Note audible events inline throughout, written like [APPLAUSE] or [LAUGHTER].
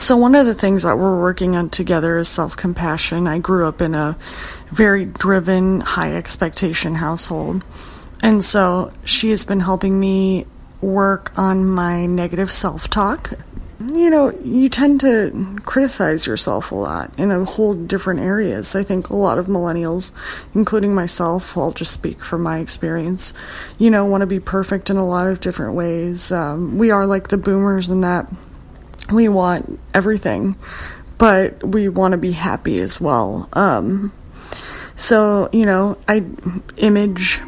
So, one of the things that we're working on together is self compassion. I grew up in a very driven, high expectation household. And so, she has been helping me work on my negative self talk. You know, you tend to criticize yourself a lot in a whole different areas. I think a lot of millennials, including myself, I'll just speak from my experience, you know, want to be perfect in a lot of different ways. Um, we are like the boomers in that we want everything, but we want to be happy as well. Um, so, you know, I image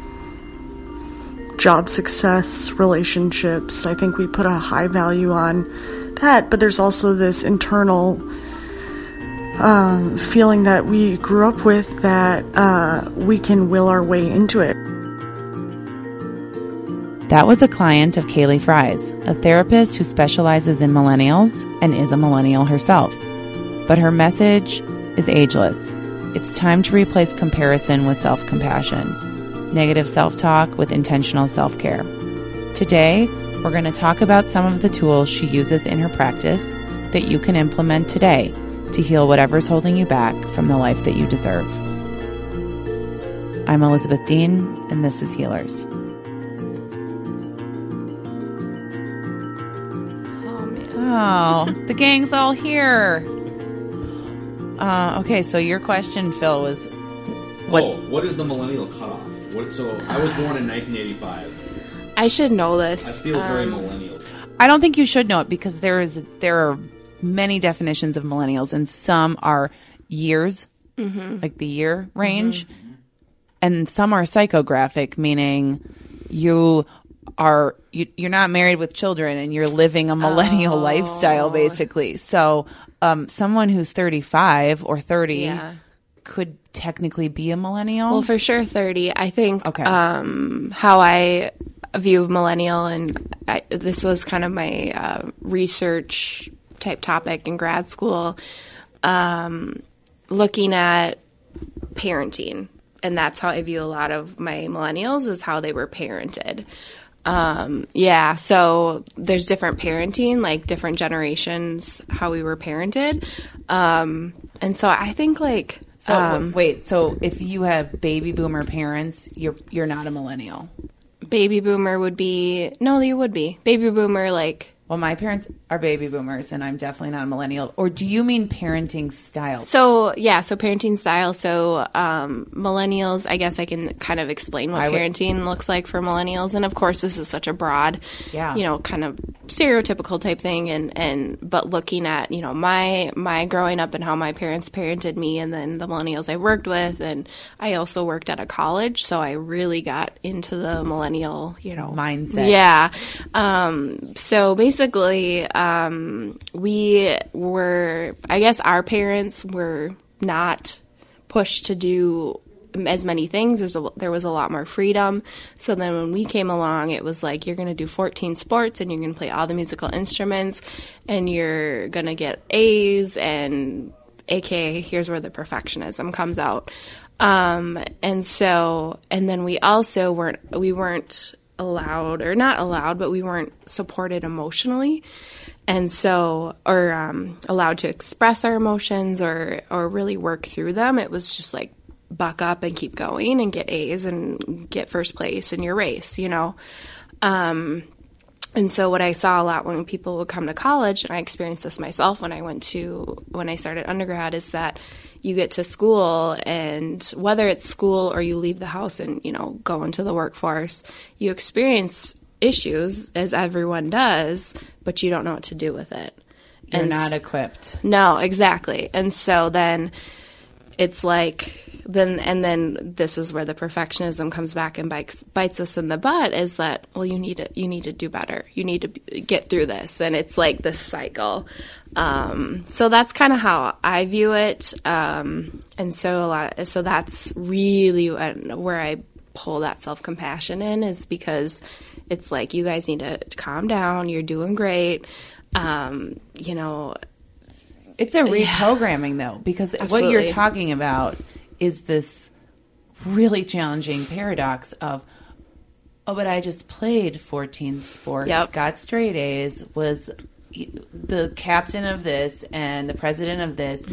job success, relationships. I think we put a high value on that, but there's also this internal um, feeling that we grew up with that uh, we can will our way into it. That was a client of Kaleigh Frey's, a therapist who specializes in millennials and is a millennial herself. But her message is ageless. It's time to replace comparison with self compassion, negative self talk with intentional self care. Today, we're going to talk about some of the tools she uses in her practice that you can implement today to heal whatever's holding you back from the life that you deserve. I'm Elizabeth Dean, and this is Healers. Oh, the gang's all here. Uh, okay, so your question, Phil, was what? Oh, what is the millennial cutoff? What, so I was born in 1985. I should know this. I feel very um, millennial. I don't think you should know it because there is there are many definitions of millennials, and some are years, mm-hmm. like the year range, mm-hmm. and some are psychographic, meaning you are you, are not married with children and you're living a millennial oh. lifestyle basically so um, someone who's 35 or 30 yeah. could technically be a millennial well for sure 30 i think okay. um, how i view millennial and I, this was kind of my uh, research type topic in grad school um, looking at parenting and that's how i view a lot of my millennials is how they were parented um, yeah, so there's different parenting, like different generations, how we were parented. Um, and so I think like so um, wait, so if you have baby boomer parents, you're you're not a millennial. Baby boomer would be no, you would be. Baby boomer like well, my parents are baby boomers, and I'm definitely not a millennial. Or do you mean parenting style? So, yeah, so parenting style. So, um, millennials, I guess I can kind of explain what parenting would, looks like for millennials. And of course, this is such a broad, yeah. you know, kind of stereotypical type thing. And, and, but looking at, you know, my, my growing up and how my parents parented me, and then the millennials I worked with. And I also worked at a college. So I really got into the millennial, you know, mindset. Yeah. Um, so basically, basically, um, we were, I guess our parents were not pushed to do as many things. A, there was a lot more freedom. So then when we came along, it was like you're going to do 14 sports and you're going to play all the musical instruments and you're going to get A's and aka here's where the perfectionism comes out. Um, and so and then we also weren't we weren't allowed or not allowed, but we weren't supported emotionally. And so, or um, allowed to express our emotions or, or really work through them. It was just like buck up and keep going and get A's and get first place in your race, you know? Um, and so what I saw a lot when people would come to college, and I experienced this myself when I went to when I started undergrad, is that you get to school and whether it's school or you leave the house and you know go into the workforce, you experience issues as everyone does, but you don't know what to do with it. You're and not equipped. No, exactly. And so then it's like then and then this is where the perfectionism comes back and bites bites us in the butt is that well you need to you need to do better. You need to get through this. And it's like this cycle. Um, so that's kind of how I view it. Um, and so a lot so that's really where I pull that self compassion in is because it's like you guys need to calm down. You're doing great. Um, you know it's a reprogramming yeah. though because Absolutely. what you're talking about is this really challenging paradox of oh but i just played 14 sports yep. got straight a's was the captain of this and the president of this,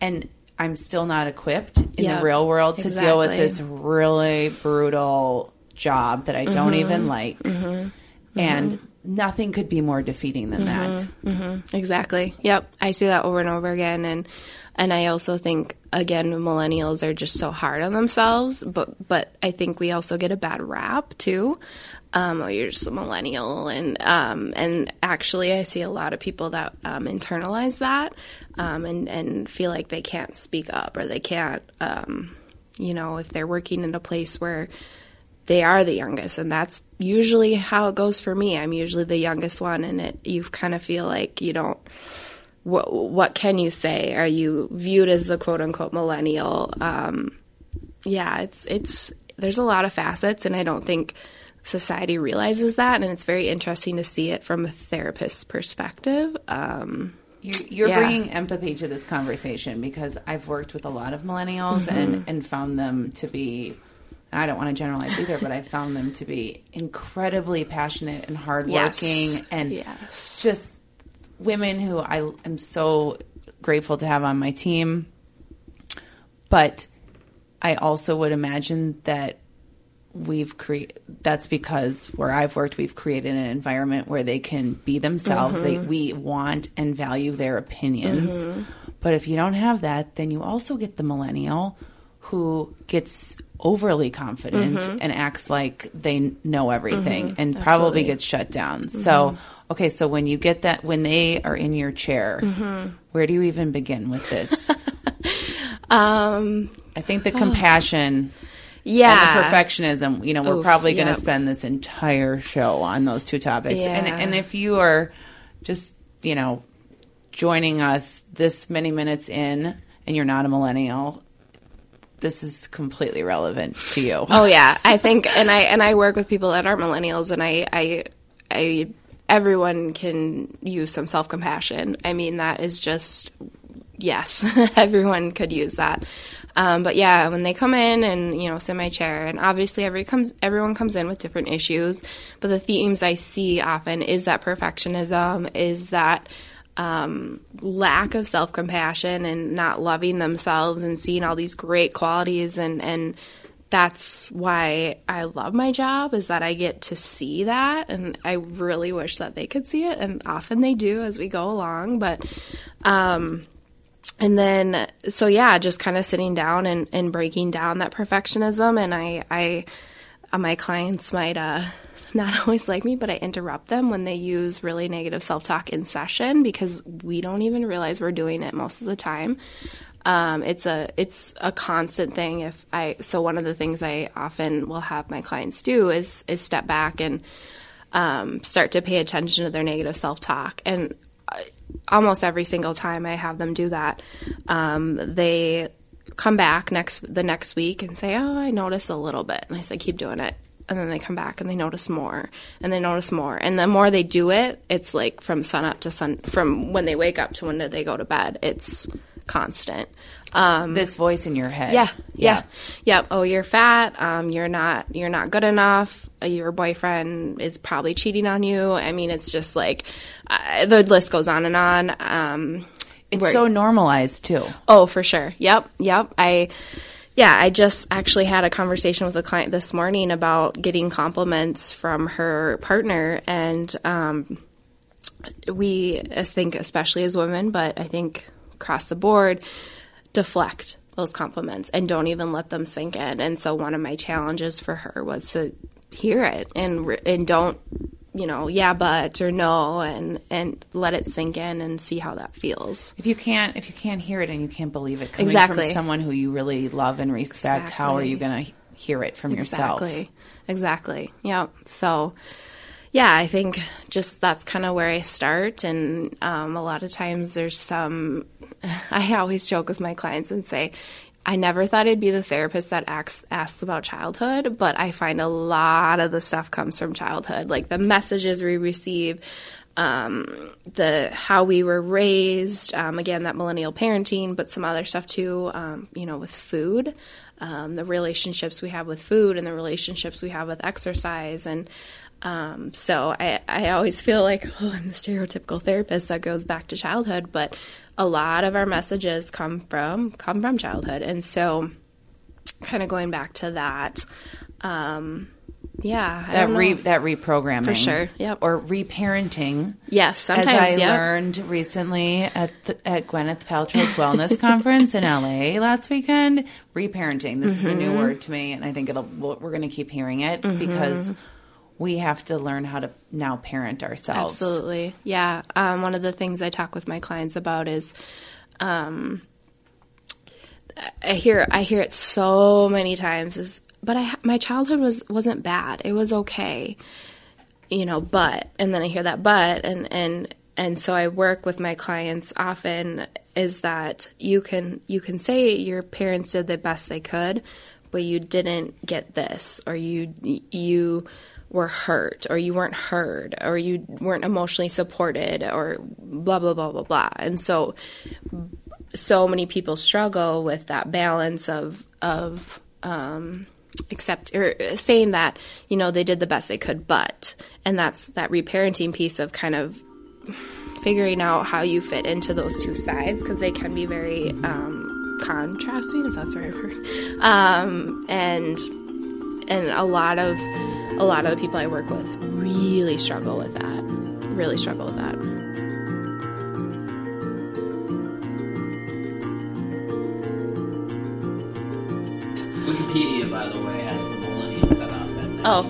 and I'm still not equipped in Mm-hmm. The real world to deal with this really brutal job that I Mm-hmm. don't even like. And nothing could be more defeating than that. Mm-hmm. Exactly. Yep. I see that over and over again and and I also think again millennials are just so hard on themselves, but but I think we also get a bad rap too. Um, oh, you're just a millennial, and um, and actually, I see a lot of people that um, internalize that um, and and feel like they can't speak up or they can't, um, you know, if they're working in a place where they are the youngest. And that's usually how it goes for me. I'm usually the youngest one and it you kind of feel like you don't what what can you say are you viewed as the quote unquote millennial um yeah it's it's there's a lot of facets and i don't think society realizes that and it's very interesting to see it from a therapist's perspective um You're, you're Yeah. bringing empathy to this conversation because I've worked with a lot of millennials and, and found them to be, I don't want to generalize either, but I found them to be incredibly passionate and hardworking Yes. and Yes. just women who I am so grateful to have on my team. But I also would imagine that we've created that's because where I've worked we've created an environment where they can be themselves. They mm-hmm. we want and value their opinions. Mm-hmm. But if you don't have that then you also get the millennial who gets overly confident mm-hmm. and acts like they know everything mm-hmm. and probably Absolutely. gets shut down. Mm-hmm. So okay so when you get that when they are in your chair where do you even begin with this? [LAUGHS] Um I think the oh. compassion yeah and the perfectionism you know we're Oof, probably going to yep. spend this entire show on those two topics. And and if you are just you know joining us this many minutes in and you're not a millennial this is completely relevant to you [LAUGHS] Oh yeah, I think, and I and I work with people that aren't millennials, and I I, I everyone can use some self compassion. I mean, that is just yes, [LAUGHS] everyone could use that. Um, but yeah, when they come in and you know sit in my chair, and obviously every comes everyone comes in with different issues, but the themes I see often is that perfectionism, is that um, lack of self compassion and not loving themselves and seeing all these great qualities and and that's why I love my job is that I get to see that and I really wish that they could see it and often they do as we go along but um and then so yeah just kind of sitting down and, and breaking down that perfectionism and I I uh, my clients might uh [LAUGHS] not always like me, but I interrupt them when they use really negative self talk in session because we don't even realize we're doing it most of the time. Um, it's a it's a constant thing. If I so one of the things I often will have my clients do is is step back and um, start to pay attention to their negative self talk and uh, almost every single time I have them do that, um, they come back next the next week and say, "Oh, I noticed a little bit," and I say, "Keep doing it." And then they come back and they notice more, and they notice more, and the more they do it, it's like from sun up to sun, from when they wake up to when they go to bed. It's constant. Um, this voice in your head yeah, yeah, yeah. Oh, you're fat. Um, you're not. You're not good enough. Uh, Your boyfriend is probably cheating on you. I mean, it's just like uh, the list goes on and on. Um, it's so normalized too Oh, for sure. Yep, yep. I yeah, I just actually had a conversation with a client this morning about getting compliments from her partner and um we think especially as women, but I think across the board deflect those compliments and don't even let them sink in. And so one of my challenges for her was to hear it and and don't you know, yeah, but or no, and and let it sink in and see how that feels. if you can't if you can't hear it and you can't believe it coming Exactly. from someone who you really love and respect how are you going to hear it from yourself Exactly. Exactly. Yeah. So, yeah, I think just that's kind of where I start. And um, a lot of times there's some, [LAUGHS] I always joke with my clients and say, I never thought I'd be the therapist that asks, asks about childhood, but I find a lot of the stuff comes from childhood, like the messages we receive, um, the how we were raised, um, again that millennial parenting, but some other stuff too, um, you know, with food, um, the relationships we have with food and the relationships we have with exercise, and Um, so I, I always feel like, oh, I'm the stereotypical therapist that goes back to childhood, but a lot of our messages come from come from childhood, and so kind of going back to that. Um, yeah, I that re that reprogramming For sure, yep. or reparenting. yes, sometimes As I yeah. learned recently at the, at Gwyneth Paltrow's wellness conference in LA last weekend, reparenting. This is a Mm-hmm. new word to me, and I think it'll we're going to keep hearing it because we have to learn how to now parent ourselves. Absolutely. Yeah. Um, one of the things I talk with my clients about is um, I hear I hear it so many times is but I my childhood was wasn't bad. It was okay. You know, but and then I hear that but and and and so I work with my clients often is that you can you can say your parents did the best they could, but you didn't get this or you you were hurt or you weren't heard or you weren't emotionally supported or blah blah blah blah blah. And so so many people struggle with that balance of of um, accept or saying that you know they did the best they could, but and that's that reparenting piece of kind of figuring out how you fit into those two sides because they can be very um, contrasting, if that's the right word. Um, and and a lot of a lot of the people I work with really struggle with that. Really struggle with that. Wikipedia, by the way, has the millennium cutoff at Oh.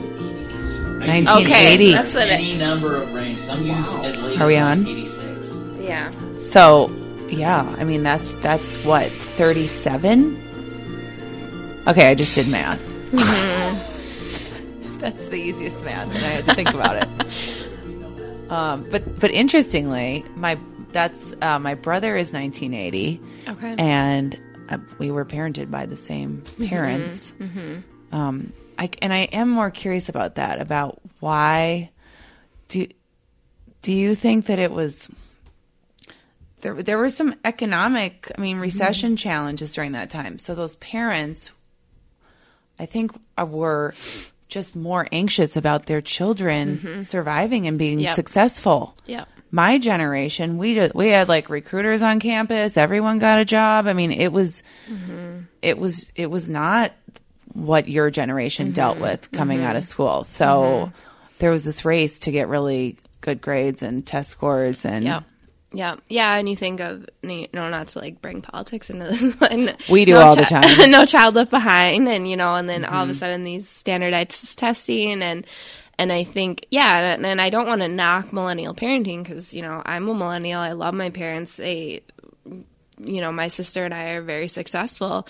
1980s. 1980. Okay, that's what it. Any number of range. Some use as late Are we as on? 86. Yeah. So, yeah, I mean that's that's what thirty seven. Okay, I just did math. [LAUGHS] that's the easiest math, and I had to think about it. [LAUGHS] Um, but but interestingly, my that's uh, my brother is nineteen eighty, Okay. and uh, we were parented by the same parents. Um, I, and I am more curious about that. About why do do you think that it was there? There were some economic, I mean, recession challenges during that time. So those parents, I think, uh, were just more anxious about their children mm-hmm. surviving and being Yep. successful Yep. my generation, we did, we had like recruiters on campus. Everyone got a job. I mean, it was, mm-hmm. it was, it was not what your generation mm-hmm. dealt with coming out of school. So there was this race to get really good grades and test scores and Yeah. Yeah. Yeah. And you think of, you know, not to like bring politics into this, [LAUGHS] one. We do no all the time. Mm-hmm. [LAUGHS] no child left behind. And, you know, and then all of a sudden these standardized testing and, and I think, yeah, and, and I don't want to knock millennial parenting because, you know, I'm a millennial. I love my parents. They, you know, my sister and I are very successful.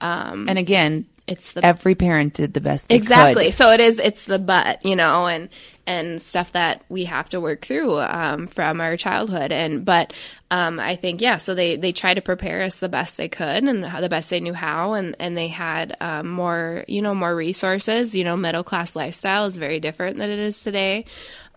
Um, and again, It's the every parent did the best they exactly could. so it is it's the but you know and and stuff that we have to work through um, from our childhood. And but um, i think yeah so they they try to prepare us the best they could and the best they knew how. And and they had um, more you know more resources. You know middle class lifestyle is very different than it is today.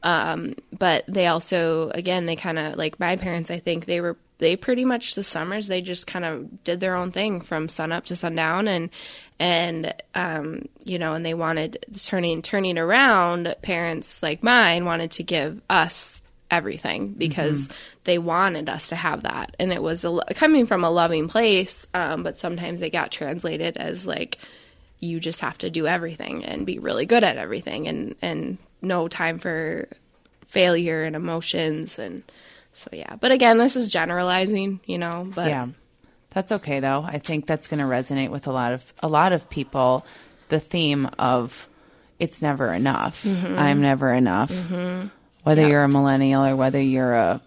Um, but they also again they kind of like my parents i think they were they pretty much the summers they just kind of did their own thing from sun up to sundown and and um, you know and they wanted turning turning around parents like mine wanted to give us everything because they wanted us to have that. And it was a, coming from a loving place um, but sometimes it got translated as like you just have to do everything and be really good at everything and and no time for failure and emotions and so yeah but again this is generalizing you know but Yeah. That's okay though. I think that's going to resonate with a lot of a lot of people the theme of it's never enough. Mm-hmm. I'm never enough. Whether you're a millennial or whether you're a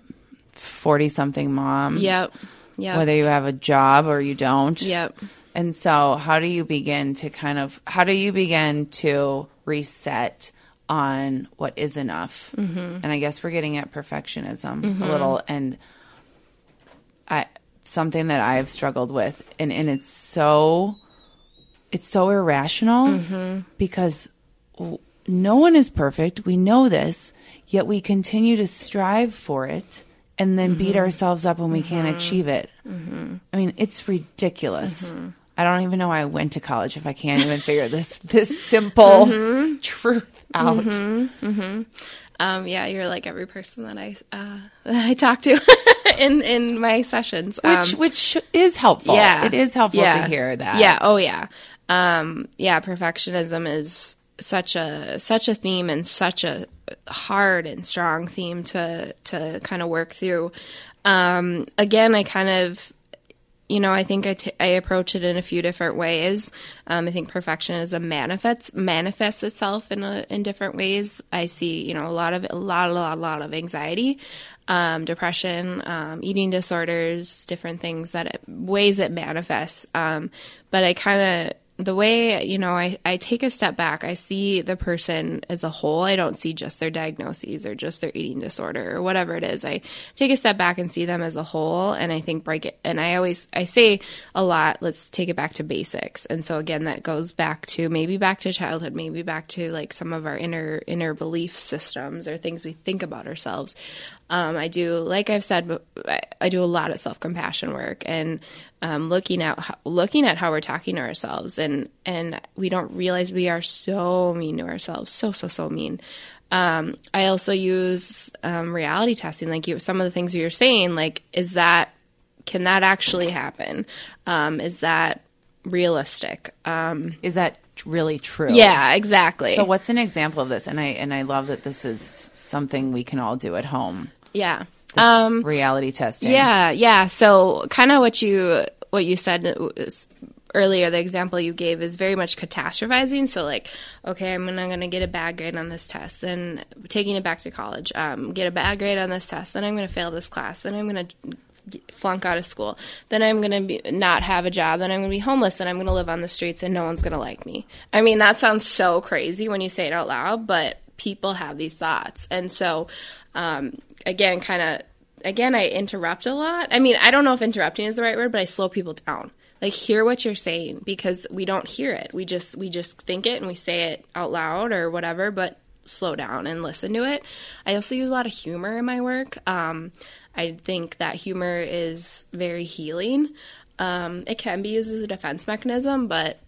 40 something mom, yep yep whether you have a job or you don't. yep And so how do you begin to kind of how do you begin to reset on what is enough? Mm-hmm. And I guess we're getting at perfectionism a mm-hmm. little and I something that I've struggled with and and it's so it's so irrational mm-hmm. because w- no one is perfect. We know this, yet we continue to strive for it and then beat mm-hmm. ourselves up when we can't achieve it. I mean, it's ridiculous. I don't even know why I went to college if I can't even figure this this simple Mm-hmm. [LAUGHS] truth out. Um, yeah, you're like every person that I uh, [LAUGHS] that I talk to [LAUGHS] in in my sessions. Which Um, which is helpful. yeah, It is helpful Yeah. to hear that. Yeah. Oh yeah. Um, yeah. Perfectionism is such a such a theme and such a hard and strong theme to to kind of work through. Um, again, I kind of you know, I think I, t- I approach it in a few different ways. Um, I think perfectionism manifests manifests itself in a, in different ways. I see, you know, a lot of a lot, a lot, a lot of anxiety, um, depression, um, eating disorders, different things that it, ways it manifests. Um, but I kind of the way you know I, I take a step back i see the person as a whole. I don't see just their diagnoses or just their eating disorder or whatever it is. I take a step back and see them as a whole and i think break it and i always i say a lot let's take it back to basics. And so again that goes back to maybe back to childhood maybe back to like some of our inner inner belief systems or things we think about ourselves um, I do, like I've said, I, do a lot of self compassion work and um, looking at how, looking at how we're talking to ourselves, and and we don't realize we are so mean to ourselves, so so so mean. Um, I also use um, reality testing, like you, some of the things you're saying, like is that can that actually happen? Um, is that realistic? Um, Is that really true? yeah, exactly. So what's an example of this? And I and I love that this is something we can all do at home. Yeah. Um, reality testing. Yeah, yeah. So kind of what you what you said earlier, the example you gave is very much catastrophizing. So like, okay, I'm gonna, gonna get a bad grade on this test, and taking it back to college, um, get a bad grade on this test, then I'm gonna fail this class, then I'm gonna flunk out of school, then I'm gonna not have a job, then I'm gonna be homeless, then I'm gonna live on the streets, and no one's gonna like me. I mean, that sounds so crazy when you say it out loud, but people have these thoughts, and so um, again, kind of again, I interrupt a lot. I mean, I don't know if interrupting is the right word, but I slow people down. Like hear what you're saying because we don't hear it. We just we just think it and we say it out loud or whatever, but slow down and listen to it. I also use a lot of humor in my work. Um, I think that humor is very healing. Um, it can be used as a defense mechanism, but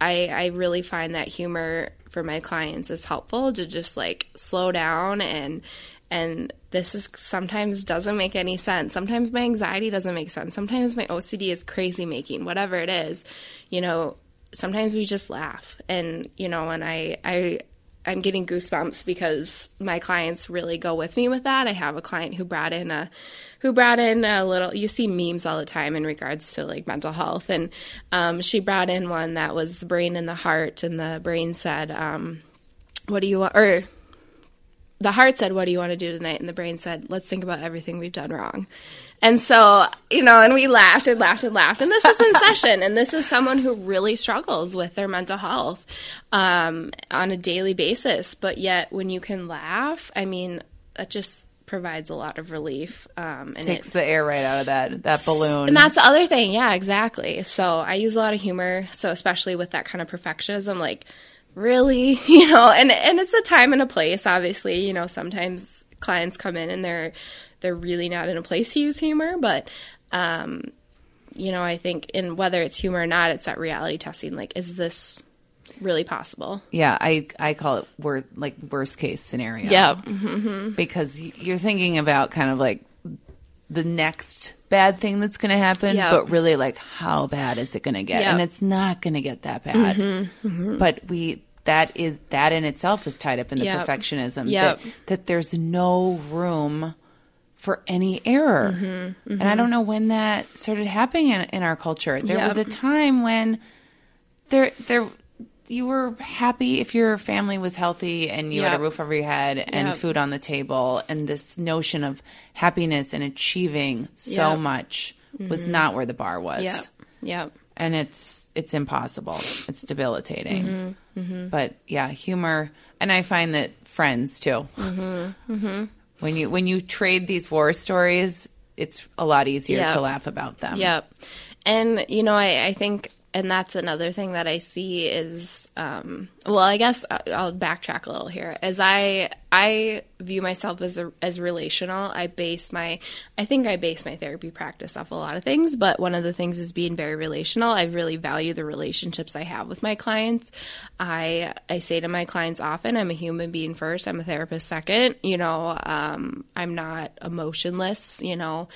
I, I really find that humor for my clients is helpful to just like slow down and and this is sometimes doesn't make any sense. Sometimes my anxiety doesn't make sense. Sometimes my OCD is crazy making, whatever it is. You know, sometimes we just laugh and you know, and I I I'm getting goosebumps because my clients really go with me with that. I have a client who brought in a who brought in a little you see memes all the time in regards to like mental health and um, she brought in one that was the brain and the heart and the brain said um, what do you want or the heart said, What do you want to do tonight? And the brain said, Let's think about everything we've done wrong. And so, you know, and we laughed and laughed and laughed. And this is in [LAUGHS] session. And this is someone who really struggles with their mental health um, on a daily basis. But yet, when you can laugh, I mean, that just provides a lot of relief. Um, and Takes it, the air right out of that that balloon. and that's the other thing. Yeah, exactly. So I use a lot of humor. So especially with that kind of perfectionism, like really, [LAUGHS] you know, and and it's a time and a place. Obviously, you know, sometimes clients come in and they're they're really not in a place to use humor, but um, you know, I think in whether it's humor or not, it's that reality testing. Like, is this really possible? yeah, I I call it wor- like worst case scenario. Yeah. because you're thinking about kind of like the next bad thing that's going to happen, Yeah. but really like how bad is it going to get? Yeah. And it's not going to get that bad. Mm-hmm, But we that is that in itself is tied up in the Yep. perfectionism Yep. that that there's no room for any error. Mm-hmm, And I don't know when that started happening in, in our culture. There Yep. was a time when there there you were happy if your family was healthy and you had a roof over your head and Yep. food on the table and this notion of happiness and achieving so Yep. much mm-hmm. was not where the bar was Yep. Yep. and it's it's impossible it's debilitating mm-hmm. Mm-hmm. but yeah humor and i find that friends too when you when you trade these war stories it's a lot easier Yeah. to laugh about them Yep. And, you know, I, I think, and that's another thing that I see is, um, well, I guess I- I'll backtrack a little here. As I I view myself as a, as relational. I base my I think I base my therapy practice off a lot of things, but one of the things is being very relational. I really value the relationships I have with my clients. I I say to my clients often, I'm a human being first. I'm a therapist second. You know, um, I'm not emotionless. You know,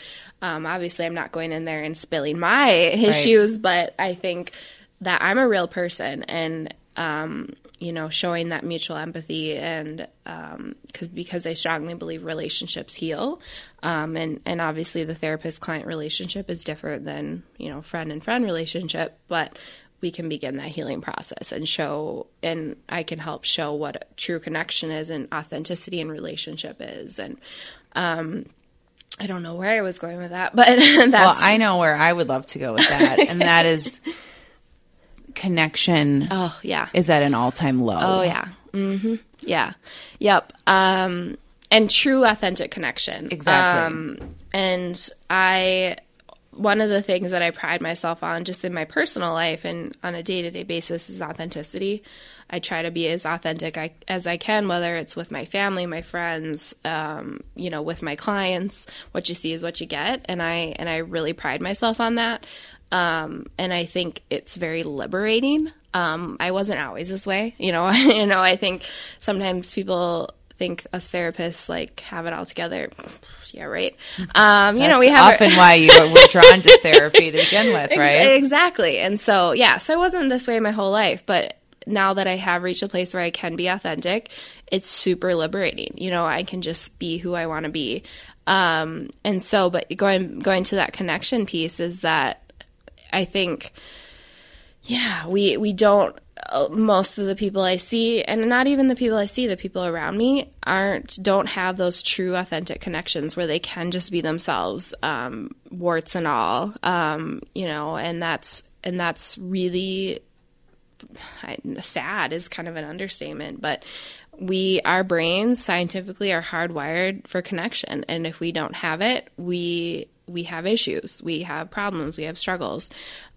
um, obviously I'm not going in there and spilling my [LAUGHS] issues, but I think that I'm a real person and um, you know showing that mutual empathy and because because I strongly believe relationships heal. Um, and and obviously the therapist client relationship is different than you know friend and friend relationship but we can begin that healing process and show and I can help show what true connection is and authenticity in relationship is. And um, I don't know where I was going with that but [LAUGHS] that's Well, I know where I would love to go with that, and that is [LAUGHS] connection oh yeah is at an all time low. Oh yeah. hmm Yeah. Yep. Um, and true authentic connection. Exactly. Um, and I, one of the things that I pride myself on just in my personal life and on a day to day basis is authenticity. I try to be as authentic I, as I can, whether it's with my family, my friends, um, you know, with my clients. What you see is what you get, and I and I really pride myself on that. Um, and I think it's very liberating. Um, I wasn't always this way, you know. [LAUGHS] you know, I think sometimes people think us therapists like have it all together. [SIGHS] Yeah, right. Um, you know, we have often why you were [LAUGHS] drawn to therapy to begin with, right? Exactly. And so, yeah, so I wasn't this way my whole life, but now that I have reached a place where I can be authentic, it's super liberating. You know, I can just be who I want to be. Um, and so, but going going to that connection piece is that I think, yeah, we we don't. uh, Most of the people I see, and not even the people I see, the people around me aren't don't have those true authentic connections where they can just be themselves, um, warts and all. Um, you know, and that's and that's really sad is kind of an understatement, but we our brains scientifically are hardwired for connection, and if we don't have it, we we have issues, we have problems, we have struggles.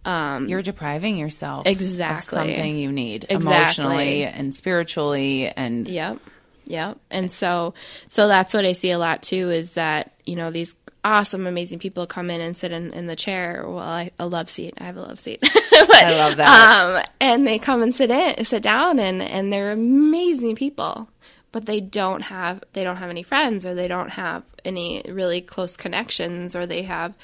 Um, You're depriving yourself Exactly. of something you need Exactly. emotionally and spiritually and Yep. Yep. And so so that's what I see a lot too is that, you know, these awesome, amazing people come in and sit in, in the chair. Well, I, a love seat. I have a love seat. [LAUGHS] But, I love that. Um, and they come and sit in, sit down and, and they're amazing people, but they don't have, they don't have any friends or they don't have any really close connections or they have,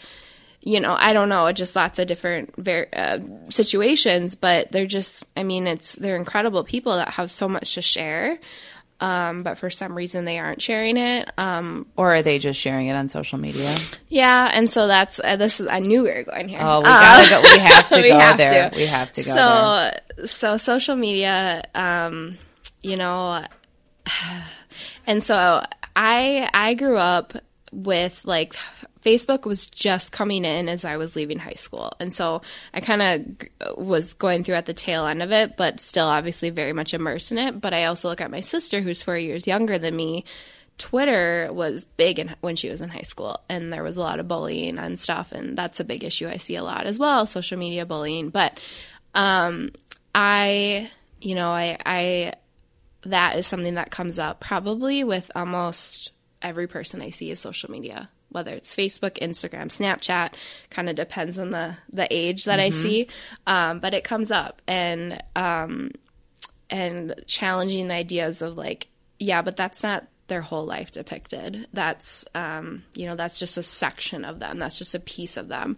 you know, I don't know, just lots of different ver- uh, situations, but they're just, I mean, it's, they're incredible people that have so much to share. Um, but for some reason they aren't sharing it. Um, or are they just sharing it on social media? yeah. And so that's, uh, this is, I knew we were going here. Oh, we gotta go. We have to [LAUGHS] We go have there. to. We have to go so, there. So social media, um, you know, [SIGHS] and so I I grew up with like Facebook was just coming in as I was leaving high school. And so I kind of was going through at the tail end of it, but still obviously very much immersed in it. But I also look at my sister who's 4 years younger than me. Twitter was big in, when she was in high school, and there was a lot of bullying and stuff, and that's a big issue I see a lot as well, social media bullying. But um, I, you know, I, I that is something that comes up probably with almost every person I see is social media, whether it's Facebook, Instagram, Snapchat, kind of depends on the the age that I see, um, but it comes up and um, and challenging the ideas of like, yeah, but that's not their whole life depicted. That's um, you know, that's just a section of them. That's just a piece of them.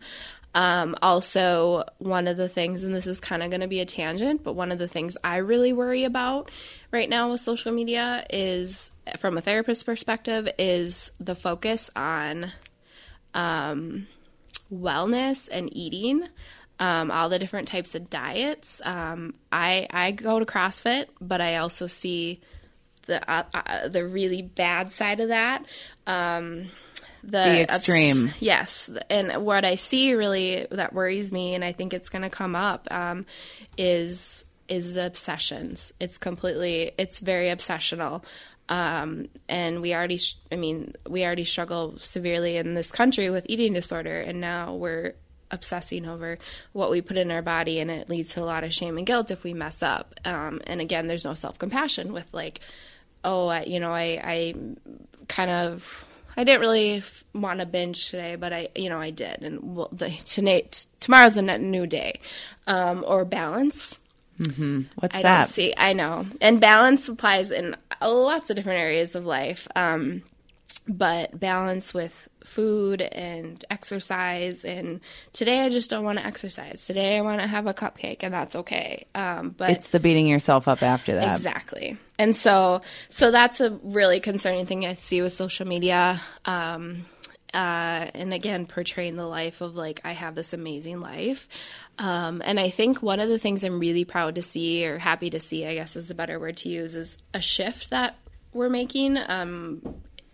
Um, also, one of the things, and this is kind of going to be a tangent, but one of the things I really worry about right now with social media is, from a therapist perspective, is the focus on um, wellness and eating. Um, all the different types of diets. Um, I I go to CrossFit, but I also see the uh, uh, the really bad side of that. Um, the, The extreme. obs- yes, and what I see really that worries me, and I think it's going to come up, um, is is the obsessions. It's completely, it's very obsessional. Um, and we already, sh- I mean, we already struggle severely in this country with eating disorder, and now we're obsessing over what we put in our body and it leads to a lot of shame and guilt if we mess up um, and again there's no self-compassion with like oh I, you know i i kind of I didn't really f- want to binge today, but I, you know, I did. And well, the, tonight, tomorrow's a new day. Um, or balance. What's I that? don't see. I know, and balance applies in lots of different areas of life. Um, but balance with food and exercise. And today, I just don't want to exercise. Today, I want to have a cupcake, and that's okay. Um, but It's the beating yourself up after that. Exactly. And so so that's a really concerning thing I see with social media. Um uh, and again, portraying the life of like I have this amazing life, um, and I think one of the things I'm really proud to see or happy to see, I guess is the better word to use, is a shift that we're making um,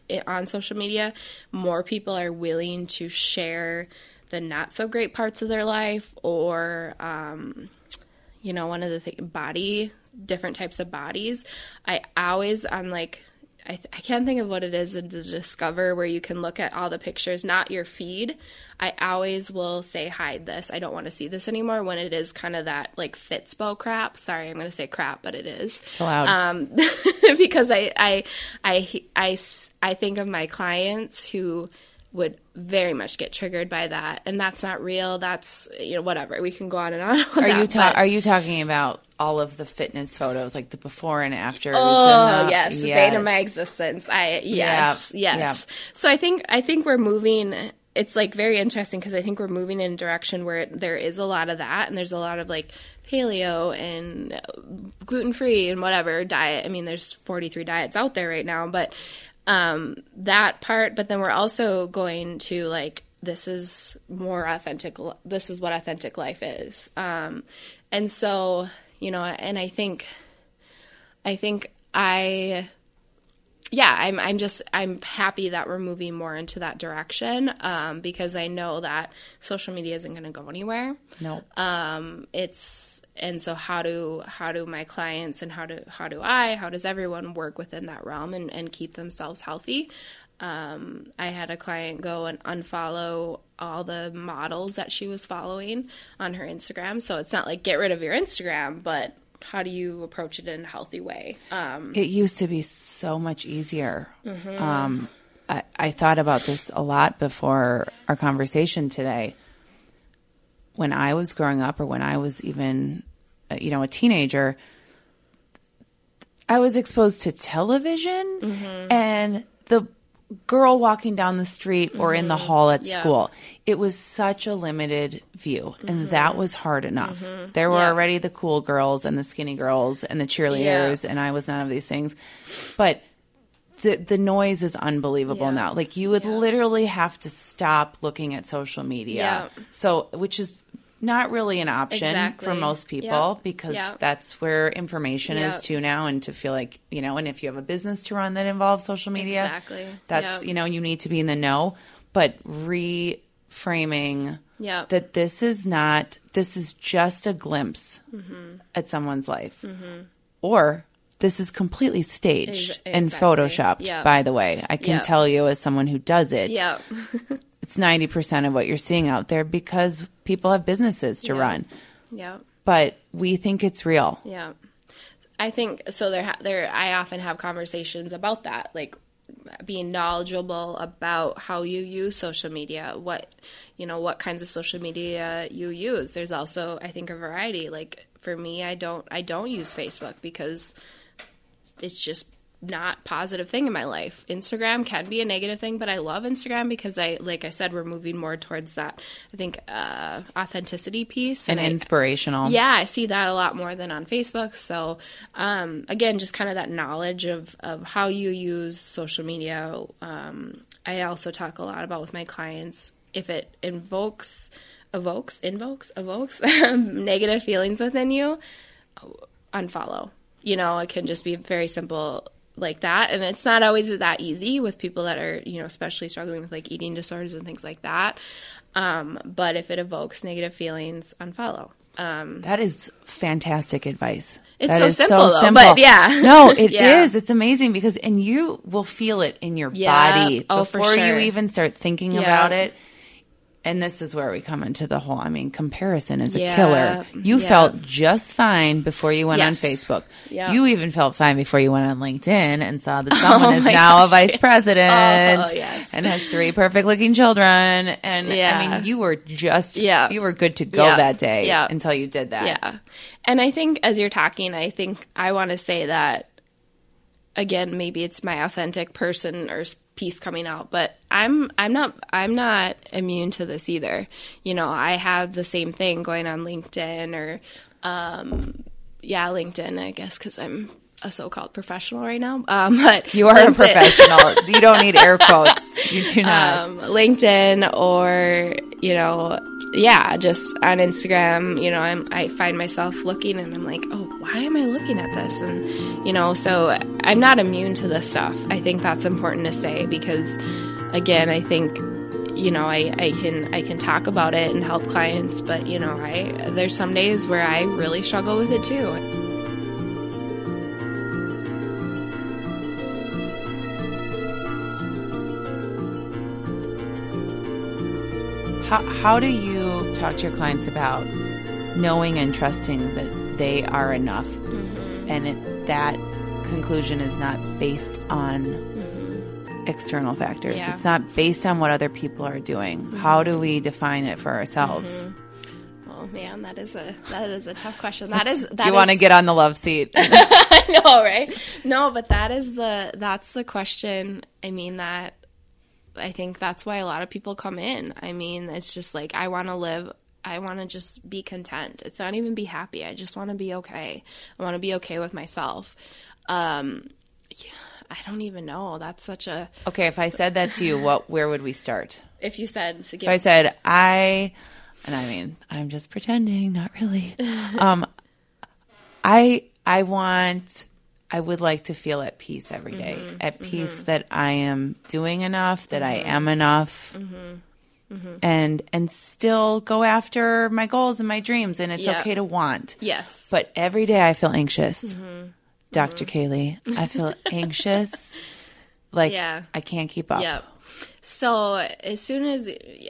it, on social media. More people are willing to share the not so great parts of their life, or um, you know, one of the th- body, different types of bodies. I always, on like, I, th- I can't think of what it is to discover where you can look at all the pictures, not your feed. I always will say, hide this. I don't want to see this anymore when it is kind of that like Fitspo crap. Sorry, I'm going to say crap, but it is. It's allowed. Um, [LAUGHS] because I, I, I, I, I think of my clients who would very much get triggered by that, and that's not real. That's you know whatever. We can go on and on. are you that, ta- but- are you talking about all of the fitness photos, like the before and after? Oh yes, the bane of my existence. I yes, Yep, yes. So I think I think we're moving. It's like very interesting because I think we're moving in a direction where there is a lot of that, and there's a lot of like paleo and gluten free and whatever diet. I mean, there's 43 diets out there right now, but um, that part. But then we're also going to like this is more authentic. This is what authentic life is, um, and so you know, and I think. I think I yeah, I'm I'm just I'm happy that we're moving more into that direction um, because I know that social media isn't going to go anywhere. No. Um, it's and so how do how do my clients and how do how do I how does everyone work within that realm and, and keep themselves healthy? Um, I had a client go and unfollow all the models that she was following on her Instagram. So it's not like get rid of your Instagram, but how do you approach it in a healthy way? Um, It used to be so much easier. Mm-hmm. Um, I, I thought about this a lot before our conversation today. When I was growing up, or when I was even, uh, you know, a teenager, I was exposed to television Mm-hmm. and the girl walking down the street or in the hall at Mm-hmm. Yeah. school. It was such a limited view, and that was hard enough. There were Mm-hmm. Yeah. already the cool girls and the skinny girls and the cheerleaders, and I was none of these things. But the the noise is unbelievable Yeah. now. Like you would literally have to stop looking at social media. Yeah. So, which is not really an option Exactly. for most people Yep. because Yep. that's where information is Yep. too now and to feel like, you know, and if you have a business to run that involves social media, Exactly. that's, you know, you need to be in the know, but reframing Yep. that this is not, this is just a glimpse Mm-hmm. at someone's life. Or this is completely staged Ex- and photoshopped, by the way. I can tell you as someone who does it, yeah. [LAUGHS] it's 90% of what you're seeing out there because people have businesses to Yeah. run. yeah. But we think it's real. Yeah, I think so. There, ha- there. I often have conversations about that, like being knowledgeable about how you use social media, what you know, what kinds of social media you use. There's also, I think, a variety. Like for me, I don't, I don't use Facebook because it's just not positive thing in my life. Instagram can be a negative thing, but I love Instagram because I like I said we're moving more towards that I think uh authenticity piece And I- inspirational. yeah, I see that a lot more than on Facebook. So, um, again, just kind of that knowledge of, of how you use social media. Um, I also talk a lot about with my clients if it invokes, evokes, invokes, evokes [LAUGHS] negative feelings within you, unfollow. You know, it can just be very simple like that. And it's not always that easy with people that are, you know, especially struggling with like eating disorders and things like that. Um, but if it evokes negative feelings, unfollow. Um, That is fantastic advice. It's That so is simple, though, but yeah. [LAUGHS] No, it [LAUGHS] is. Yeah. It's amazing because, and you will feel it in your Yeah. body Oh, for before you even start thinking Yeah. about it. And this is where we come into the whole. I mean, comparison is a killer. You yeah. felt just fine before you went Yes. on Facebook. Yeah. You even felt fine before you went on LinkedIn and saw that [LAUGHS] someone oh is my now a vice president oh, oh, yes. and has three perfect looking children. And I mean, you were just Yeah. you were good to go Yeah. that day Yeah. until you did that. Yeah. And I think as you're talking, I think I want to say that again, maybe it's my authentic person or piece coming out, but I'm I'm not I'm not immune to this either. You know, I have the same thing going on LinkedIn or um yeah, LinkedIn, I guess cuz I'm a so-called professional right now. Um [LAUGHS] but You are a professional. you don't need air [LAUGHS] quotes. You do not. um, LinkedIn or you know, yeah, just on Instagram. You know, I'm, I find myself looking and I'm like, oh, why am I looking at this? And you know, so I'm not immune to this stuff. I think that's important to say because, again, I think you know I, I can I can talk about it and help clients, but you know, I there's some days where I really struggle with it too. How, how do you talk to your clients about knowing and trusting that they are enough mm-hmm. and it, that conclusion is not based on mm-hmm. external factors? Yeah. It's not based on what other people are doing. How do we mm-hmm. define it for ourselves? Oh man, that is a that is a tough question. That is that. Do you want to get on the love seat? [LAUGHS] I know, right? No, but that is the that's the question. I mean that I think that's why a lot of people come in. I mean, it's just like I want to live I want to just be content. It's not even be happy. I just want to be okay. I want to be okay with myself. Um yeah, I don't even know. That's such a okay, if I said that to you, what where would we start? if you said to give If I said I, and I mean I'm just pretending, not really. [LAUGHS] Um, I I want I would like to feel at peace every day. Mm-hmm. at peace that I am doing enough, that I am enough. Mm-hmm. And and still go after my goals and my dreams, and it's Yeah. okay to want. yes. But every day I feel anxious, Mm-hmm. Dr. Kaleigh. I feel [LAUGHS] anxious, like Yeah. I can't keep up. Yep. So as soon as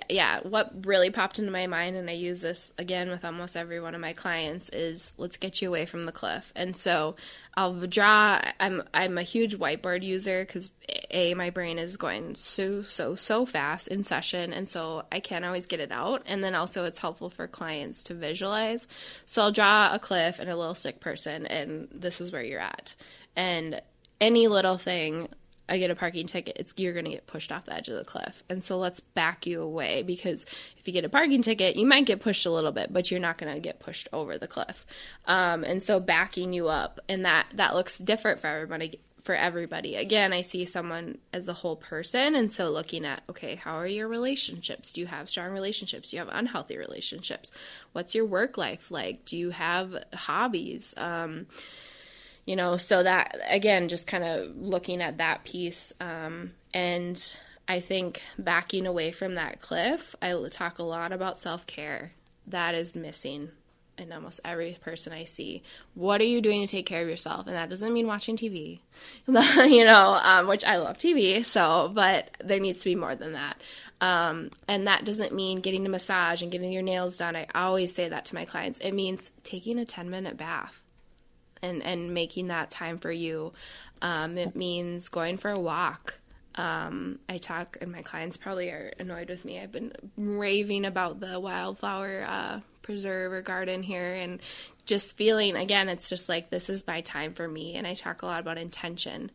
yeah, what really popped into my mind, and I use this again with almost every one of my clients, is let's get you away from the cliff. And so I'll draw. I'm I'm a huge whiteboard user because a my brain is going so so so fast in session, and so I can't always get it out. And then also it's helpful for clients to visualize. So I'll draw a cliff and a little stick person, and this is where you're at, and any little thing I get a parking ticket, it's you're going to get pushed off the edge of the cliff. And so let's back you away because if you get a parking ticket, you might get pushed a little bit, but you're not going to get pushed over the cliff. Um, and so backing you up, and that that looks different for everybody. For everybody, again, I see someone as a whole person, and so looking at okay, how are your relationships? Do you have strong relationships? Do you have unhealthy relationships? What's your work life like? Do you have hobbies? Um, you know so that again just kind of looking at that piece um, and i think backing away from that cliff I talk a lot about self-care. That is missing in almost every person i see. What are you doing to take care of yourself? And that doesn't mean watching tv [LAUGHS] you know um, which i love tv so but there needs to be more than that. Um, and that doesn't mean getting a massage and getting your nails done. I always say that to my clients. It means taking a 10 minute bath and and making that time for you. Um, it means going for a walk. Um, I talk, and my clients probably are annoyed with me. I've been raving about the wildflower uh, preserve or garden here, and just feeling again, it's just like this is my time for me. And I talk a lot about intention.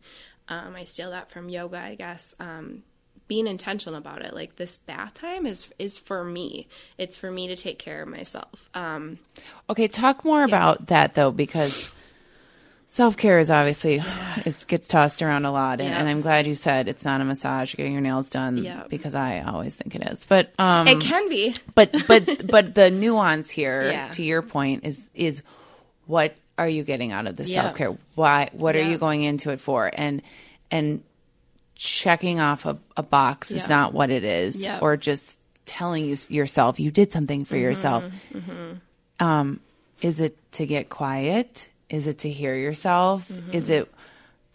Um, I steal that from yoga, I guess. Um, being intentional about it, like this bath time is is for me. It's for me to take care of myself. Um, Okay, talk more about that though, because self care is obviously [SIGHS] it gets tossed around a lot, and, Yeah. and I'm glad you said it's not a massage, getting your nails done, Yeah. because I always think it is. But um, it can be. but but [LAUGHS] but the nuance here, Yeah. to your point, is is what are you getting out of the Yeah. self care? Why? What are you going into it for? And and checking off a, a box Yeah. is not what it is, Yeah. or just telling you yourself you did something for yourself. Um, is it to get quiet? Is it to hear yourself? Is it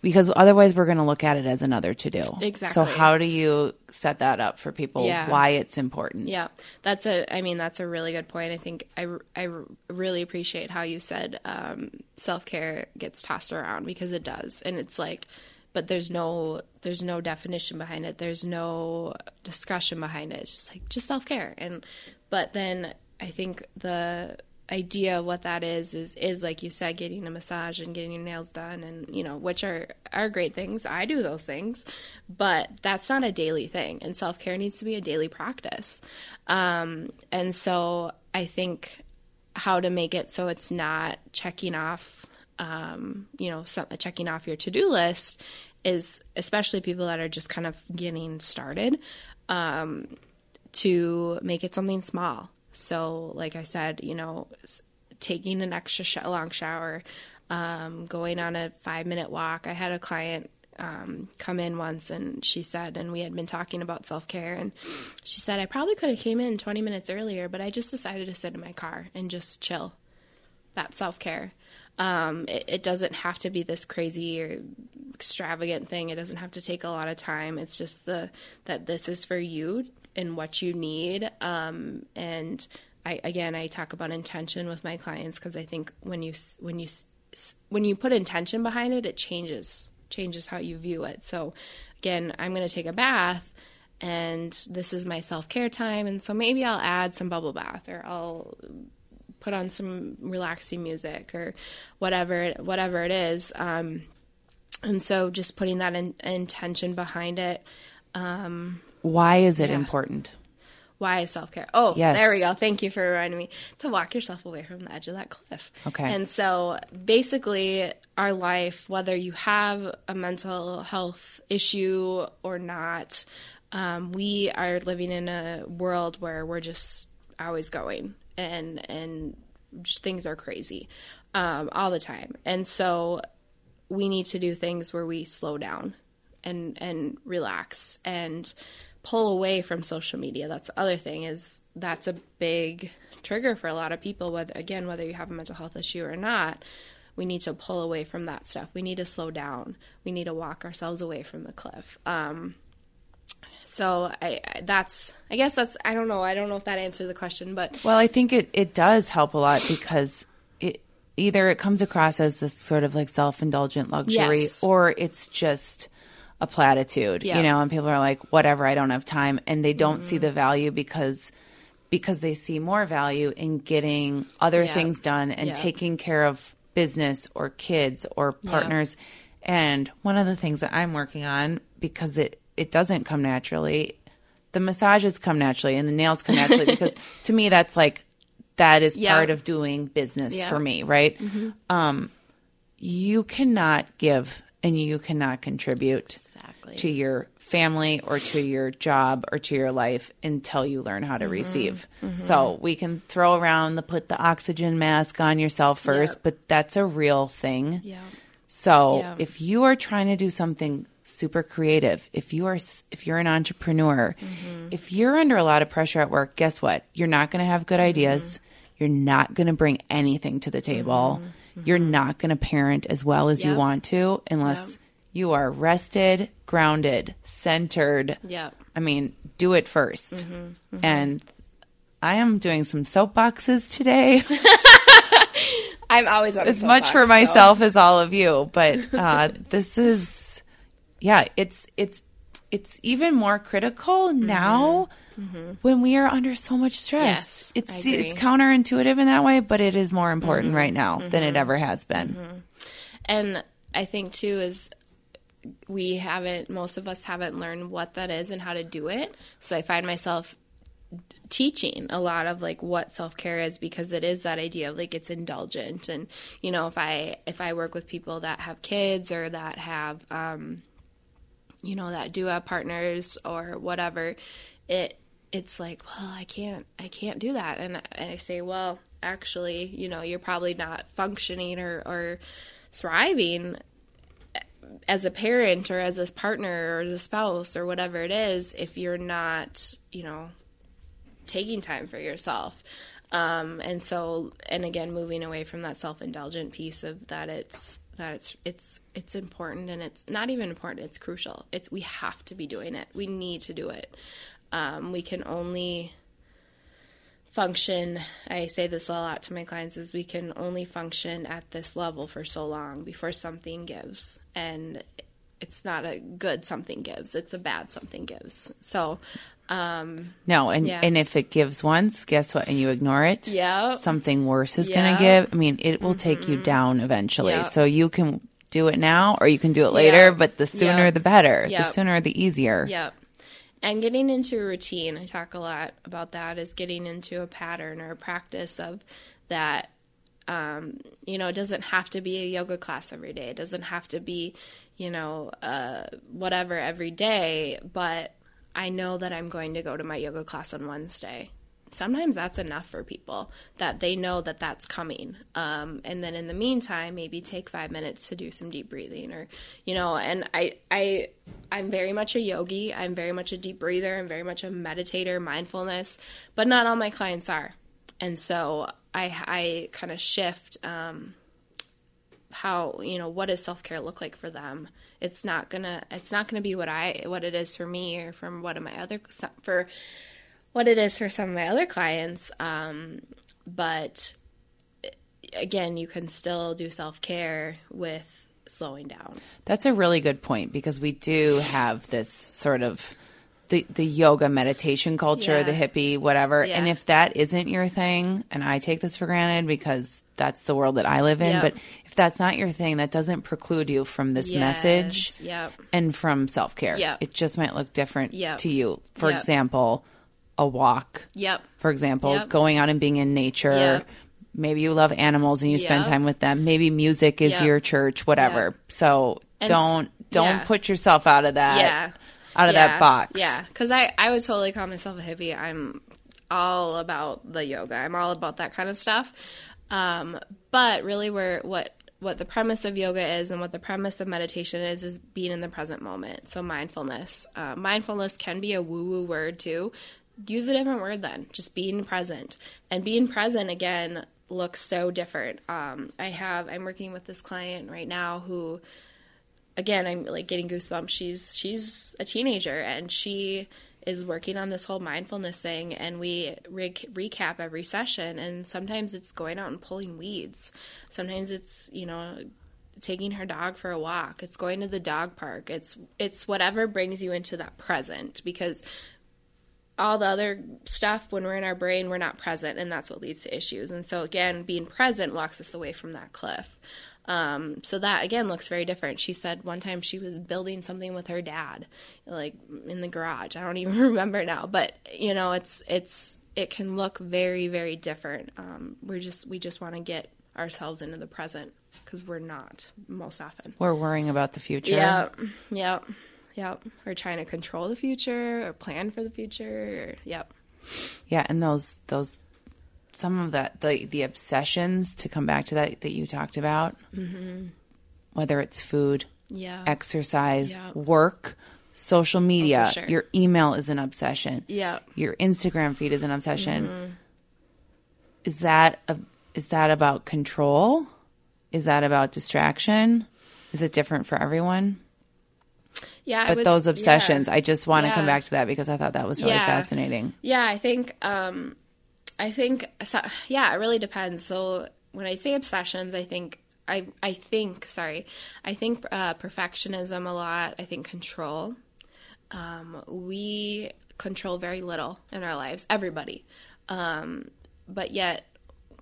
because otherwise we're going to look at it as another to do. Exactly. So how do you set that up for people Yeah. why it's important? Yeah, that's a. I mean, that's a really good point. I think I, I really appreciate how you said um, self care gets tossed around because it does, and it's like, but there's no there's no definition behind it. There's no discussion behind it. It's just like just self care, and but then I think the idea of what that is is is like you said getting a massage and getting your nails done and you know which are are great things. I do those things but that's not a daily thing and self-care needs to be a daily practice. Um, and so i think how to make it so it's not checking off um, you know some, checking off your to-do list is especially people that are just kind of getting started um, to make it something small so like i said you know taking an extra sh- long shower um, going on a five minute walk. I had a client um, come in once and she said and we had been talking about self-care and she said i probably could have came in 20 minutes earlier but i just decided to sit in my car and just chill. That's self-care um, it, it doesn't have to be this crazy or extravagant thing. It doesn't have to take a lot of time. It's just the that this is for you and what you need. Um, and I, again i talk about intention with my clients because i think when you when you when you put intention behind it it changes changes how you view it. So again i'm going to take a bath and this is my self-care time and so maybe i'll add some bubble bath or i'll put on some relaxing music or whatever whatever it is. Um, and so just putting that in, intention behind it Why is it Yeah. important? why is self care? Oh, Yes. there we go. Thank you for reminding me to walk yourself away from the edge of that cliff. Okay. And so basically, our life, whether you have a mental health issue or not, um, we are living in a world where we're just always going and and things are crazy um, all the time. And so we need to do things where we slow down and and relax and pull away from social media. That's the other thing is that's a big trigger for a lot of people whether again whether you have a mental health issue or not. We need to pull away from that stuff. We need to slow down. We need to walk ourselves away from the cliff. Um, so I, I that's I guess that's I don't know I don't know if that answered the question, but Well, I think it, it does help a lot because it either it comes across as this sort of like self indulgent luxury Yes. or it's just a platitude, Yeah. you know, and people are like, whatever, I don't have time. And they don't see Mm-hmm. the value because because they see more value in getting other Yeah. things done and Yeah. taking care of business or kids or partners. And one of the things that I'm working on because it it doesn't come naturally, the massages come naturally and the nails come naturally [LAUGHS] because to me that's like that is part of doing business. Mm-hmm. for me, right? Um you cannot give and you cannot contribute Exactly. to your family or to your job or to your life until you learn how to Mm-hmm. receive. So we can throw around the put the oxygen mask on yourself first, Yeah. but that's a real thing. yeah. So Yeah. if you are trying to do something super creative, if you are if you're an entrepreneur, Mm-hmm. if you're under a lot of pressure at work, guess what? You're not going to have good ideas. Mm-hmm. You're not going to bring anything to the table. You're not going to parent as well as you want to unless Yep. you are rested, grounded, centered. Yeah. I mean, do it 1st mm-hmm. mm-hmm. And I am doing some soapboxes today. [LAUGHS] I'm always as much for soapbox, so- myself as all of you but uh [LAUGHS] this is yeah it's it's it's even more critical now mm-hmm. When we are under so much stress Mm-hmm. Yes, it's. Mm-hmm. it's counterintuitive in that way but it is more important right now than it ever has been And I think too is we haven't most of us haven't learned what that is and how to do it. So I find myself teaching a lot of like what self-care is because it is that idea of like it's indulgent and you know if I if I work with people that have kids or that have um you know that do have partners or whatever it it's like well i can't i can't do that. And, and i say well actually you know you're probably not functioning or, or thriving as a parent or as a partner or as a spouse or whatever it is if you're not you know taking time for yourself. Um, and so and again moving away from that self-indulgent piece of that it's that it's it's it's important and it's not even important it's crucial. It's we have to be doing it. We need to do it um, we can only function i say this a lot to my clients is we can only function at this level for so long before something gives and it's not a good something gives it's a bad something gives so um, No, and Yeah. and if it gives once, guess what? And you ignore it, Yep. something worse is Yep. going to give. I mean, it will take you down eventually. Yep. So you can do it now, or you can do it later. Yep. But the sooner, the better. The sooner, the easier. Yep. And getting into a routine, I talk a lot about that, is getting into a pattern or a practice of that. Um, you know, it doesn't have to be a yoga class every day. It doesn't have to be, you know, uh, whatever every day. But I know that I'm going to go to my yoga class on Wednesday. Sometimes that's enough for people that they know that that's coming. Um, and then in the meantime, maybe take five minutes to do some deep breathing or, you know, and I, I, I'm very much a yogi. I'm very much a deep breather. I'm very much a meditator, mindfulness, but not all my clients are. And so I, I kind of shift, um, how you know what does self-care look like for them it's not gonna it's not gonna be what i what it is for me or from what of my other for what it is for some of my other clients um but again you can still do self-care with slowing down That's a really good point because we do have this sort of the the yoga meditation culture, Yeah. the hippie, whatever. Yeah. And if that isn't your thing, and I take this for granted because that's the world that I live in, Yep. but if that's not your thing, that doesn't preclude you from this Yes. message Yep. and from self care. Yep. It just might look different to you. For example, a walk. yep For example, Yep. going out and being in nature. Yep. Maybe you love animals and you spend time with them. Maybe music is Yep. your church, whatever. Yep. So And don't don't yeah. put yourself out of that yeah out of Yeah. that box. yeah because i i would totally call myself a hippie i'm all about the yoga i'm all about that kind of stuff um but really where what what the premise of yoga is and what the premise of meditation is is being in the present moment so mindfulness uh, mindfulness can be a woo woo word too use a different word then. Just being present. And being present again looks so different. Um, i have i'm working with this client right now who again i'm like getting goosebumps. She's she's a teenager and she is working on this whole mindfulness thing and we re- recap every session and sometimes it's going out and pulling weeds. Sometimes it's you know taking her dog for a walk. It's going to the dog park. It's it's whatever brings you into that present because all the other stuff when we're in our brain we're not present and that's what leads to issues and so again being present walks us away from that cliff um, so that again looks very different she said one time she was building something with her dad like in the garage i don't [LAUGHS] even remember now but you know it's it's it can look very very different um, we're just we just want to get ourselves into the present because we're not most often We're worrying about the future. Yep. Yep. Yep. Or trying to control the future or plan for the future. Or, yep. Yeah, and those those some of that the the obsessions to come back to that that you talked about, Mm-hmm. whether it's food, Yeah. exercise, work, social media, Oh, sure. your email is an obsession. Yeah. Your Instagram feed is an obsession. Mm-hmm. Is that a, is that about control? Is that about distraction? Is it different for everyone? Yeah. But was- those obsessions, yeah. I just want to come back to that because I thought that was really Yeah. fascinating. Yeah, I think um I think so, yeah, it really depends. So when I say obsessions, I think I I think sorry, I think uh, perfectionism a lot. I think control. Um, we control very little in our lives, everybody, um, but yet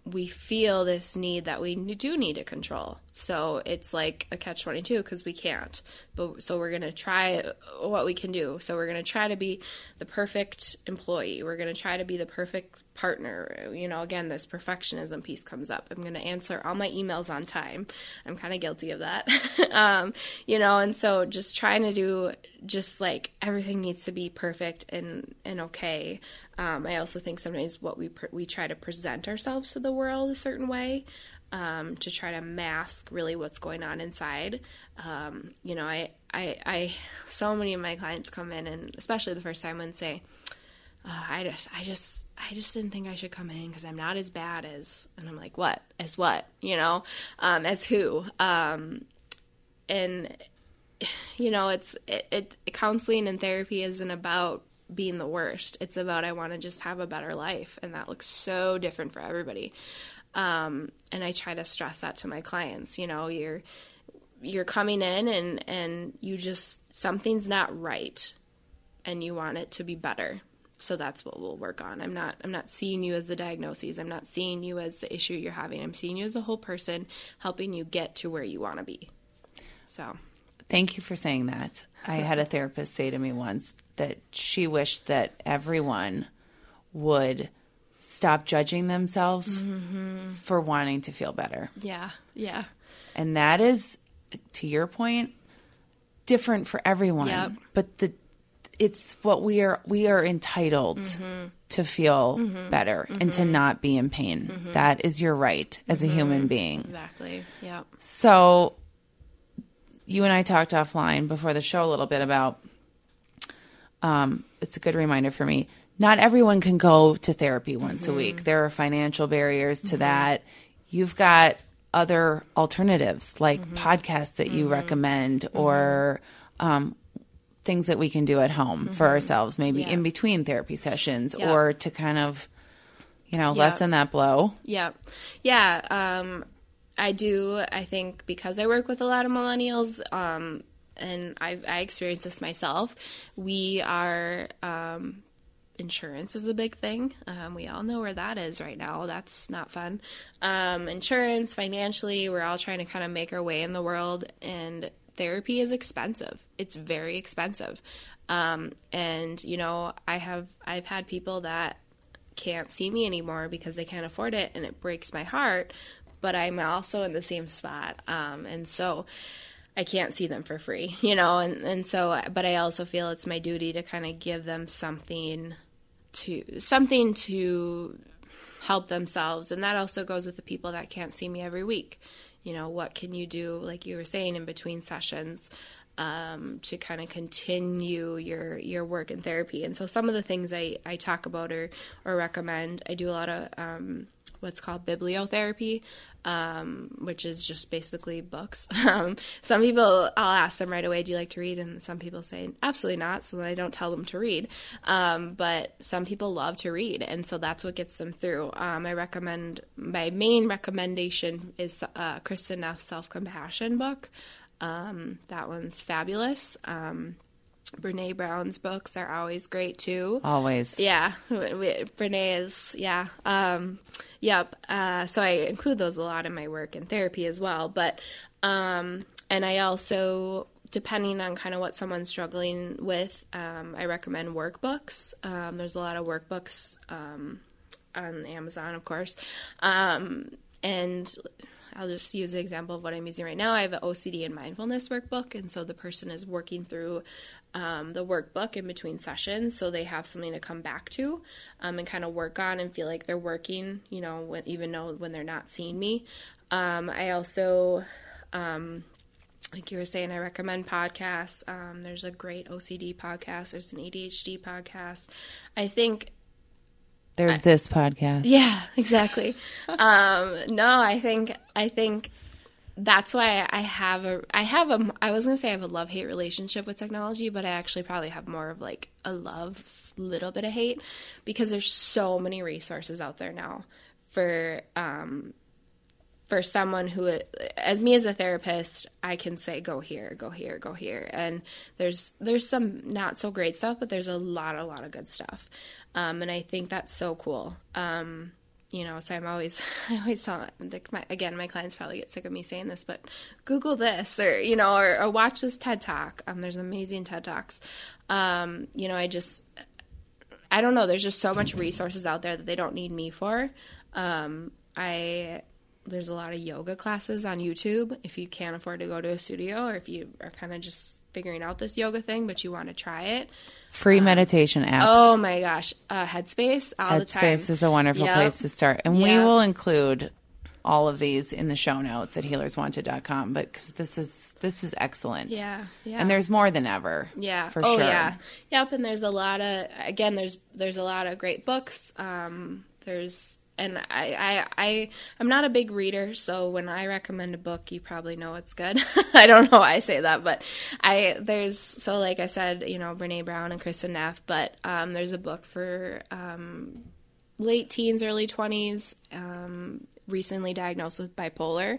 we feel this need that we do need to control. So it's like a catch 22 because we can't. But so we're going to try what we can do. So we're going to try to be the perfect employee. We're going to try to be the perfect partner. You know, again, this perfectionism piece comes up. I'm going to answer all my emails on time. I'm kind of guilty of that. [LAUGHS] um, you know, and so just trying to do just like everything needs to be perfect and and okay. Um, I also think sometimes what we pr- we try to present ourselves to the world a certain way um, to try to mask really what's going on inside. Um, you know, I, I I so many of my clients come in and especially the first time and say, uh, I just, I just, I just didn't think I should come in because I'm not as bad as, and I'm like, what? As what? You know, um, as who? Um, and you know, it's it, it counseling and therapy isn't about being the worst. It's about I want to just have a better life, and that looks so different for everybody. Um, and I try to stress that to my clients. You know, you're you're coming in and and you just something's not right, and you want it to be better. So that's what we'll work on. I'm not I'm not seeing you as the diagnoses. I'm not seeing you as the issue you're having. I'm seeing you as a whole person, helping you get to where you want to be. So Thank you for saying that. I had a therapist say to me once that she wished that everyone would stop judging themselves for wanting to feel better. yeah, yeah, And that is to your point different for everyone. Yep. But the it's what we are we are entitled Mm-hmm. to feel better and to not be in pain. Mm-hmm. That is your right as a human being. exactly. Yeah. So, you and I talked offline before the show a little bit about. Um, it's a good reminder for me. Not everyone can go to therapy once a week. There are financial barriers to that. You've got other alternatives like podcasts that you recommend or um, things that we can do at home for ourselves, maybe Yeah. in between therapy sessions Yeah. or to kind of, you know, lessen that blow. Yeah. Yeah. Um, I do. I think because I work with a lot of millennials, um, and I've, I experienced this myself, we are, um, insurance is a big thing. Um, we all know where that is right now. That's not fun. Um, insurance, financially, we're all trying to kind of make our way in the world, and therapy is expensive. It's very expensive. Um, and you know, I have I've had people that can't see me anymore because they can't afford it and it breaks my heart but i'm also in the same spot um, and so i can't see them for free [LAUGHS] you know and, and so but i also feel it's my duty to kind of give them something to something to help themselves. And that also goes with the people that can't see me every week. You know what can you do like you were saying in between sessions um, to kind of continue your your work in therapy? And so some of the things I, I talk about or or recommend I do a lot of um, what's called bibliotherapy um, which is just basically books. [LAUGHS] Um, some people I'll ask them right away do you like to read? And some people say absolutely not so then I don't tell them to read. Um, but some people love to read and so that's what gets them through. Um, I recommend my main recommendation is uh, Kristin Neff's self-compassion book. Um, that one's fabulous. Um, Brene Brown's books are always great too. Always. Yeah, [LAUGHS] Brene is yeah, um, yep. Uh, so I include those a lot in my work and therapy as well. But um, and I also, depending on kind of what someone's struggling with, um, I recommend workbooks. Um, there's a lot of workbooks um, on Amazon, of course, um, and I'll just use an example of what I'm using right now. I have an OCD and mindfulness workbook, and so the person is working through um, the workbook in between sessions, so they have something to come back to um, and kind of work on and feel like they're working, you know, when, even though when they're not seeing me. Um, I also, um, like you were saying, I recommend podcasts. Um, there's a great OCD podcast. There's an ADHD podcast. I think There's this podcast. yeah, [LAUGHS] exactly. um, no, I think I think that's why I have a I have a I was gonna say I have a love hate relationship with technology, but I actually probably have more of like a love, little bit of hate, because there's so many resources out there now for um for someone who as me as a therapist i can say go here go here go here and there's there's some not so great stuff but there's a lot a lot of good stuff. Um, and i think that's so cool. Um, you know so i'm always [LAUGHS] i always tell my, again my clients probably get sick of me saying this but google this or you know or, or watch this ted talk um, there's amazing ted talks um, you know i just I don't know. There's just so much resources out there that they don't need me for. Um, I there's a lot of yoga classes on YouTube if you can't afford to go to a studio or if you are kind of just figuring out this yoga thing but you want to try it. Free meditation apps. Oh my gosh, uh, Headspace all the time. Headspace is a wonderful Yep. place to start. And we will include all of these in the show notes at healerswanted.com. But because this is this is excellent. Yeah, yeah. And there's more than ever. Yeah. for oh, sure. yeah. Yep. And there's a lot of again. There's there's a lot of great books. Um, there's and I I I I'm not a big reader, so when I recommend a book, you probably know it's good. [LAUGHS] I don't know why I say that, but I there's so like I said, you know, Brene Brown and Kristin Neff, but um, there's a book for um, late teens, early twenties. Um, recently diagnosed with bipolar.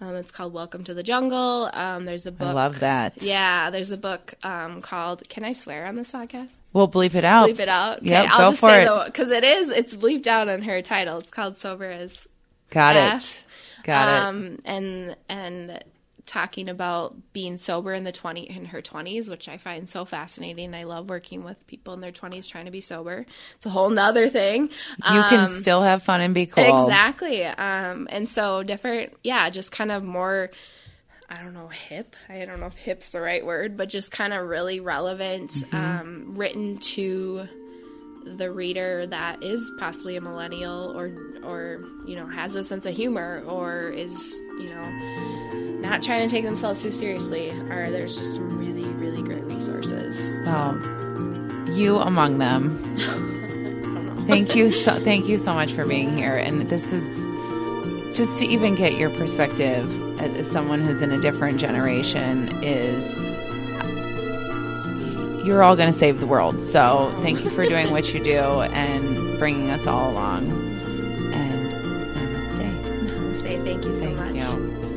Um, it's called Welcome to the Jungle. Um, there's a book. I love that. Yeah, there's a book um, called. Can I swear on this podcast? We'll bleep it out. Bleep it out. Okay, Yep, I'll go just for say it. because it is. It's bleeped out on her title. It's called Sober as Got F. it. Got it. um, and and talking about being sober in the twenty in her twenties, which I find so fascinating. I love working with people in their twenties trying to be sober. It's a whole nother thing. You can still have fun and be cool. um, Exactly. Um, and so different, yeah, just kind of more, I don't know, hip. I don't know if hip's the right word, but just kind of really relevant, Mm-hmm. um, written to the reader that is possibly a millennial or, or, you know, has a sense of humor or is, you know, not trying to take themselves too seriously. are there's just some really, really great resources. So, you among them. [LAUGHS] thank you so thank you so much for being here. And this is just to even get your perspective as, as someone who's in a different generation is you're all going to save the world. So thank you for doing what you do and bringing us all along. And namaste. say thank you so Thank much. you.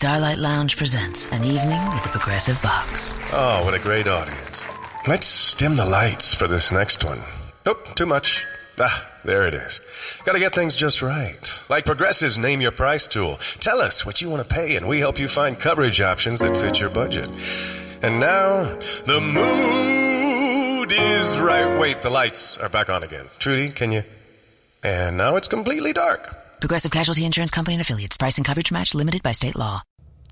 Starlight Lounge presents an evening with the Progressive Box. Oh, what a great audience. Let's dim the lights for this next one. Nope, too much. Ah, there it is. Gotta get things just right. Like Progressive's Name Your Price tool. Tell us what you want to pay, and we help you find coverage options that fit your budget. And now, the mood is right. Wait, the lights are back on again. Trudy, can you? And now it's completely dark. Progressive Casualty Insurance Company and affiliates. Price and coverage match limited by state law.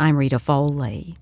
I'm Rita Foley.